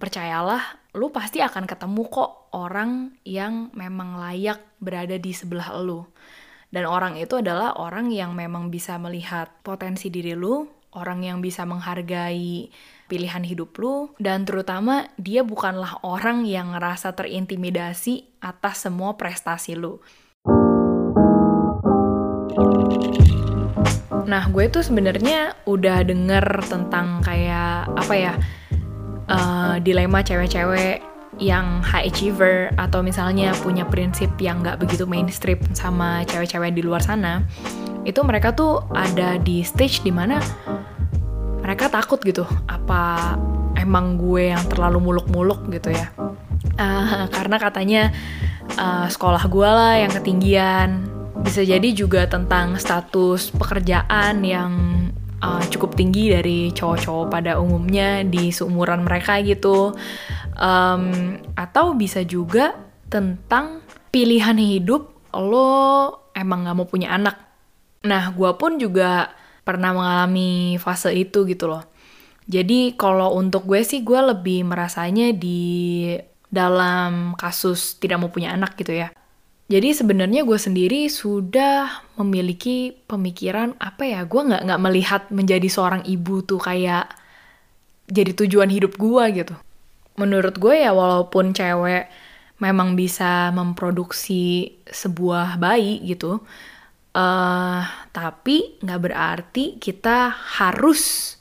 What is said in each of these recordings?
percayalah, lu pasti akan ketemu kok orang yang memang layak berada di sebelah lu. Dan orang itu adalah orang yang memang bisa melihat potensi diri lu, orang yang bisa menghargai pilihan hidup lu, dan terutama dia bukanlah orang yang ngerasa terintimidasi atas semua prestasi lu. Nah, gue tuh sebenarnya udah denger tentang kayak apa ya uh, dilema cewek-cewek yang high achiever atau misalnya punya prinsip yang nggak begitu mainstream sama cewek-cewek di luar sana itu mereka tuh ada di stage di mana mereka takut gitu apa emang gue yang terlalu muluk-muluk gitu ya. Uh, karena katanya uh, sekolah gue lah yang ketinggian. Bisa jadi juga tentang status pekerjaan yang uh, cukup tinggi dari cowok-cowok pada umumnya di seumuran mereka gitu. Um, atau bisa juga tentang pilihan hidup lo emang gak mau punya anak. Nah gue pun juga pernah mengalami fase itu gitu loh. Jadi kalau untuk gue sih gue lebih merasanya di dalam kasus tidak mau punya anak gitu ya jadi sebenarnya gue sendiri sudah memiliki pemikiran apa ya, gue nggak nggak melihat menjadi seorang ibu tuh kayak jadi tujuan hidup gue gitu. Menurut gue ya walaupun cewek memang bisa memproduksi sebuah bayi gitu, uh, tapi nggak berarti kita harus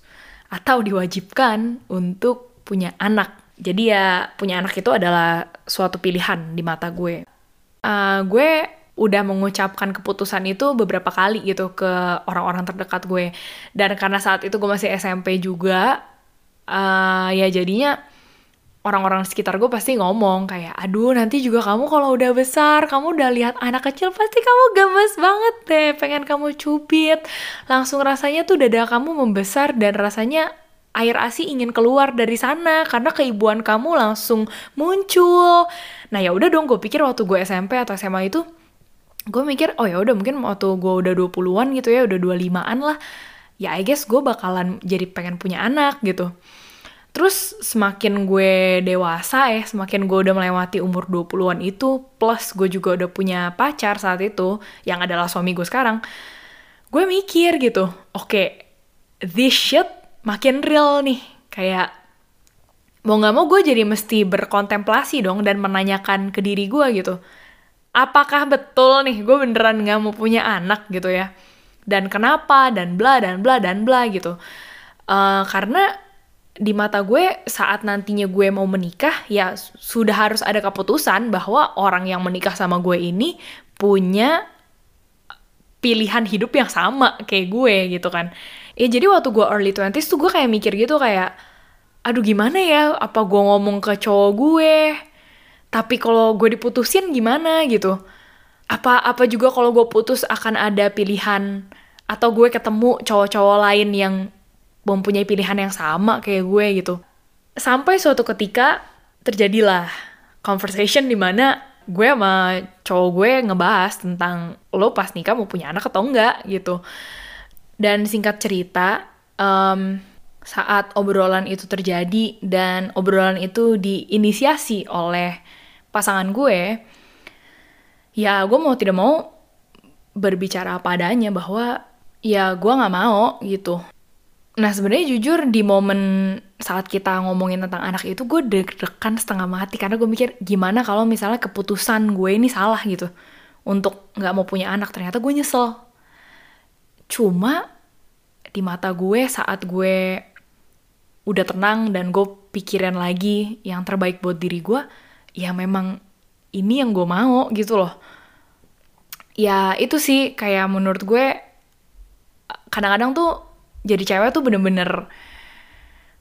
atau diwajibkan untuk punya anak. Jadi ya punya anak itu adalah suatu pilihan di mata gue uh, gue udah mengucapkan keputusan itu beberapa kali gitu ke orang-orang terdekat gue. Dan karena saat itu gue masih SMP juga uh, ya jadinya orang-orang sekitar gue pasti ngomong kayak aduh nanti juga kamu kalau udah besar kamu udah lihat anak kecil pasti kamu gemes banget deh pengen kamu cubit. Langsung rasanya tuh dada kamu membesar dan rasanya air ASI ingin keluar dari sana karena keibuan kamu langsung muncul. Nah ya udah dong gue pikir waktu gue SMP atau SMA itu gue mikir oh ya udah mungkin waktu gue udah 20-an gitu ya udah 25-an lah ya I guess gue bakalan jadi pengen punya anak gitu. Terus semakin gue dewasa ya, semakin gue udah melewati umur 20-an itu, plus gue juga udah punya pacar saat itu, yang adalah suami gue sekarang, gue mikir gitu, oke, okay, this shit makin real nih. Kayak mau nggak mau gue jadi mesti berkontemplasi dong dan menanyakan ke diri gue gitu. Apakah betul nih gue beneran nggak mau punya anak gitu ya? Dan kenapa? Dan bla dan bla dan bla gitu. Uh, karena di mata gue saat nantinya gue mau menikah ya sudah harus ada keputusan bahwa orang yang menikah sama gue ini punya pilihan hidup yang sama kayak gue gitu kan ya jadi waktu gue early 20s tuh gue kayak mikir gitu kayak aduh gimana ya? Apa gue ngomong ke cowok gue? Tapi kalau gue diputusin gimana? Gitu. Apa apa juga kalau gue putus akan ada pilihan atau gue ketemu cowok-cowok lain yang mempunyai pilihan yang sama kayak gue gitu. Sampai suatu ketika terjadilah conversation di mana gue sama cowok gue ngebahas tentang lo pas nikah mau punya anak atau enggak gitu dan singkat cerita, um, saat obrolan itu terjadi dan obrolan itu diinisiasi oleh pasangan gue, ya gue mau tidak mau berbicara apa adanya bahwa ya gue nggak mau gitu. Nah sebenarnya jujur di momen saat kita ngomongin tentang anak itu gue deg-degan setengah mati karena gue mikir gimana kalau misalnya keputusan gue ini salah gitu untuk nggak mau punya anak ternyata gue nyesel Cuma di mata gue saat gue udah tenang dan gue pikiran lagi yang terbaik buat diri gue, ya memang ini yang gue mau gitu loh. Ya itu sih kayak menurut gue kadang-kadang tuh jadi cewek tuh bener-bener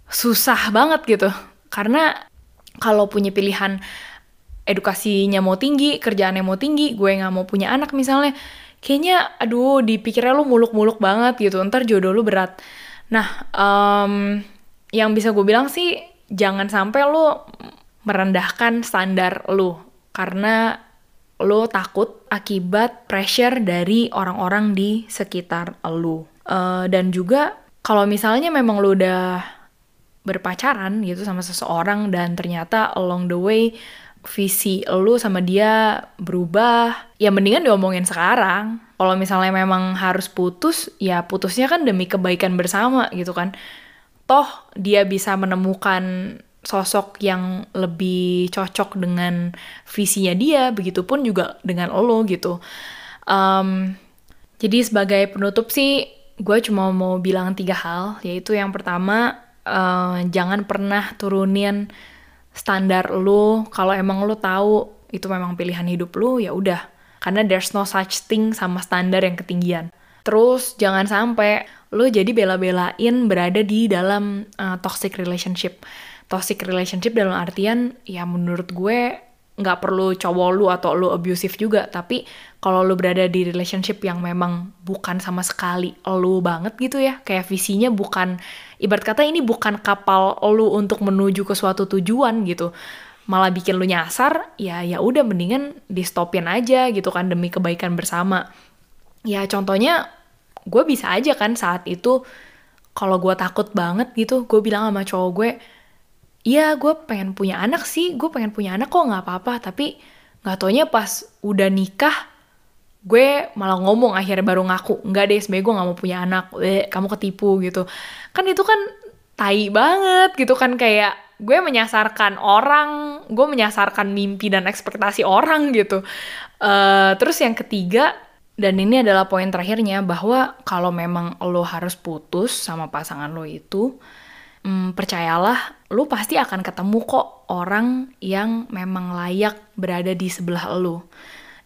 susah banget gitu. Karena kalau punya pilihan edukasinya mau tinggi, kerjaannya mau tinggi, gue nggak mau punya anak misalnya, kayaknya aduh dipikirnya lu muluk-muluk banget gitu. Ntar jodoh lu berat. Nah um, yang bisa gue bilang sih jangan sampai lu merendahkan standar lu. Karena lo takut akibat pressure dari orang-orang di sekitar lu. Uh, dan juga kalau misalnya memang lu udah berpacaran gitu sama seseorang dan ternyata along the way visi lu sama dia berubah, ya mendingan diomongin sekarang. Kalau misalnya memang harus putus, ya putusnya kan demi kebaikan bersama gitu kan. Toh dia bisa menemukan sosok yang lebih cocok dengan visinya dia, begitupun juga dengan lo gitu. Um, jadi sebagai penutup sih, gue cuma mau bilang tiga hal, yaitu yang pertama, uh, jangan pernah turunin standar lu kalau emang lu tahu itu memang pilihan hidup lu ya udah. Karena there's no such thing sama standar yang ketinggian. Terus jangan sampai lu jadi bela-belain berada di dalam uh, toxic relationship. Toxic relationship dalam artian ya menurut gue nggak perlu cowok lu atau lu abusive juga tapi kalau lu berada di relationship yang memang bukan sama sekali lu banget gitu ya kayak visinya bukan ibarat kata ini bukan kapal lu untuk menuju ke suatu tujuan gitu malah bikin lu nyasar ya ya udah mendingan di stopin aja gitu kan demi kebaikan bersama. Ya contohnya gue bisa aja kan saat itu kalau gue takut banget gitu gue bilang sama cowok gue iya gue pengen punya anak sih. Gue pengen punya anak kok nggak apa-apa. Tapi nggak taunya pas udah nikah gue malah ngomong akhirnya baru ngaku nggak deh sebenernya gue nggak mau punya anak. Eh, kamu ketipu gitu. Kan itu kan tai banget gitu kan kayak gue menyasarkan orang gue menyasarkan mimpi dan ekspektasi orang gitu. Uh, terus yang ketiga dan ini adalah poin terakhirnya bahwa kalau memang lo harus putus sama pasangan lo itu hmm, percayalah, lu pasti akan ketemu kok orang yang memang layak berada di sebelah lu.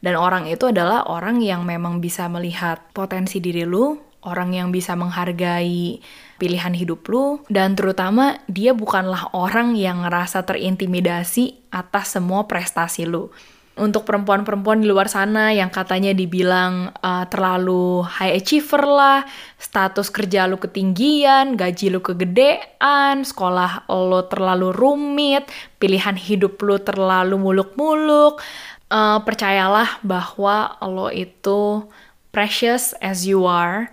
Dan orang itu adalah orang yang memang bisa melihat potensi diri lu, orang yang bisa menghargai pilihan hidup lu, dan terutama dia bukanlah orang yang ngerasa terintimidasi atas semua prestasi lu untuk perempuan-perempuan di luar sana yang katanya dibilang uh, terlalu high achiever lah, status kerja lu ketinggian, gaji lu kegedean, sekolah lo terlalu rumit, pilihan hidup lu terlalu muluk-muluk, uh, percayalah bahwa lo itu precious as you are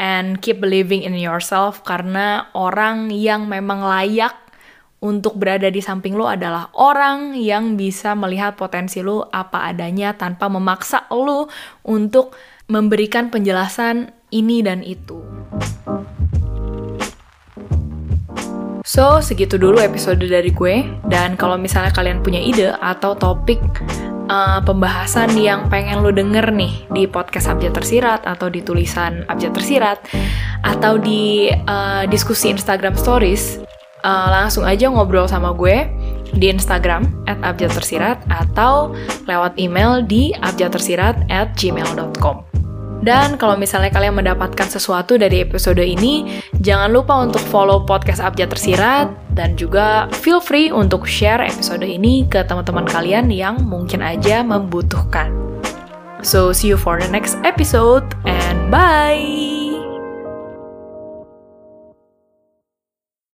and keep believing in yourself karena orang yang memang layak untuk berada di samping lo adalah orang yang bisa melihat potensi lo apa adanya tanpa memaksa lo untuk memberikan penjelasan ini dan itu. So, segitu dulu episode dari gue. Dan kalau misalnya kalian punya ide atau topik uh, pembahasan yang pengen lo denger nih di podcast Abjad Tersirat atau di tulisan Abjad Tersirat atau di uh, diskusi Instagram Stories, uh, langsung aja ngobrol sama gue di Instagram at abjadtersirat atau lewat email di abjadtersirat at gmail.com. Dan kalau misalnya kalian mendapatkan sesuatu dari episode ini, jangan lupa untuk follow podcast Abjad Tersirat dan juga feel free untuk share episode ini ke teman-teman kalian yang mungkin aja membutuhkan. So, see you for the next episode and bye!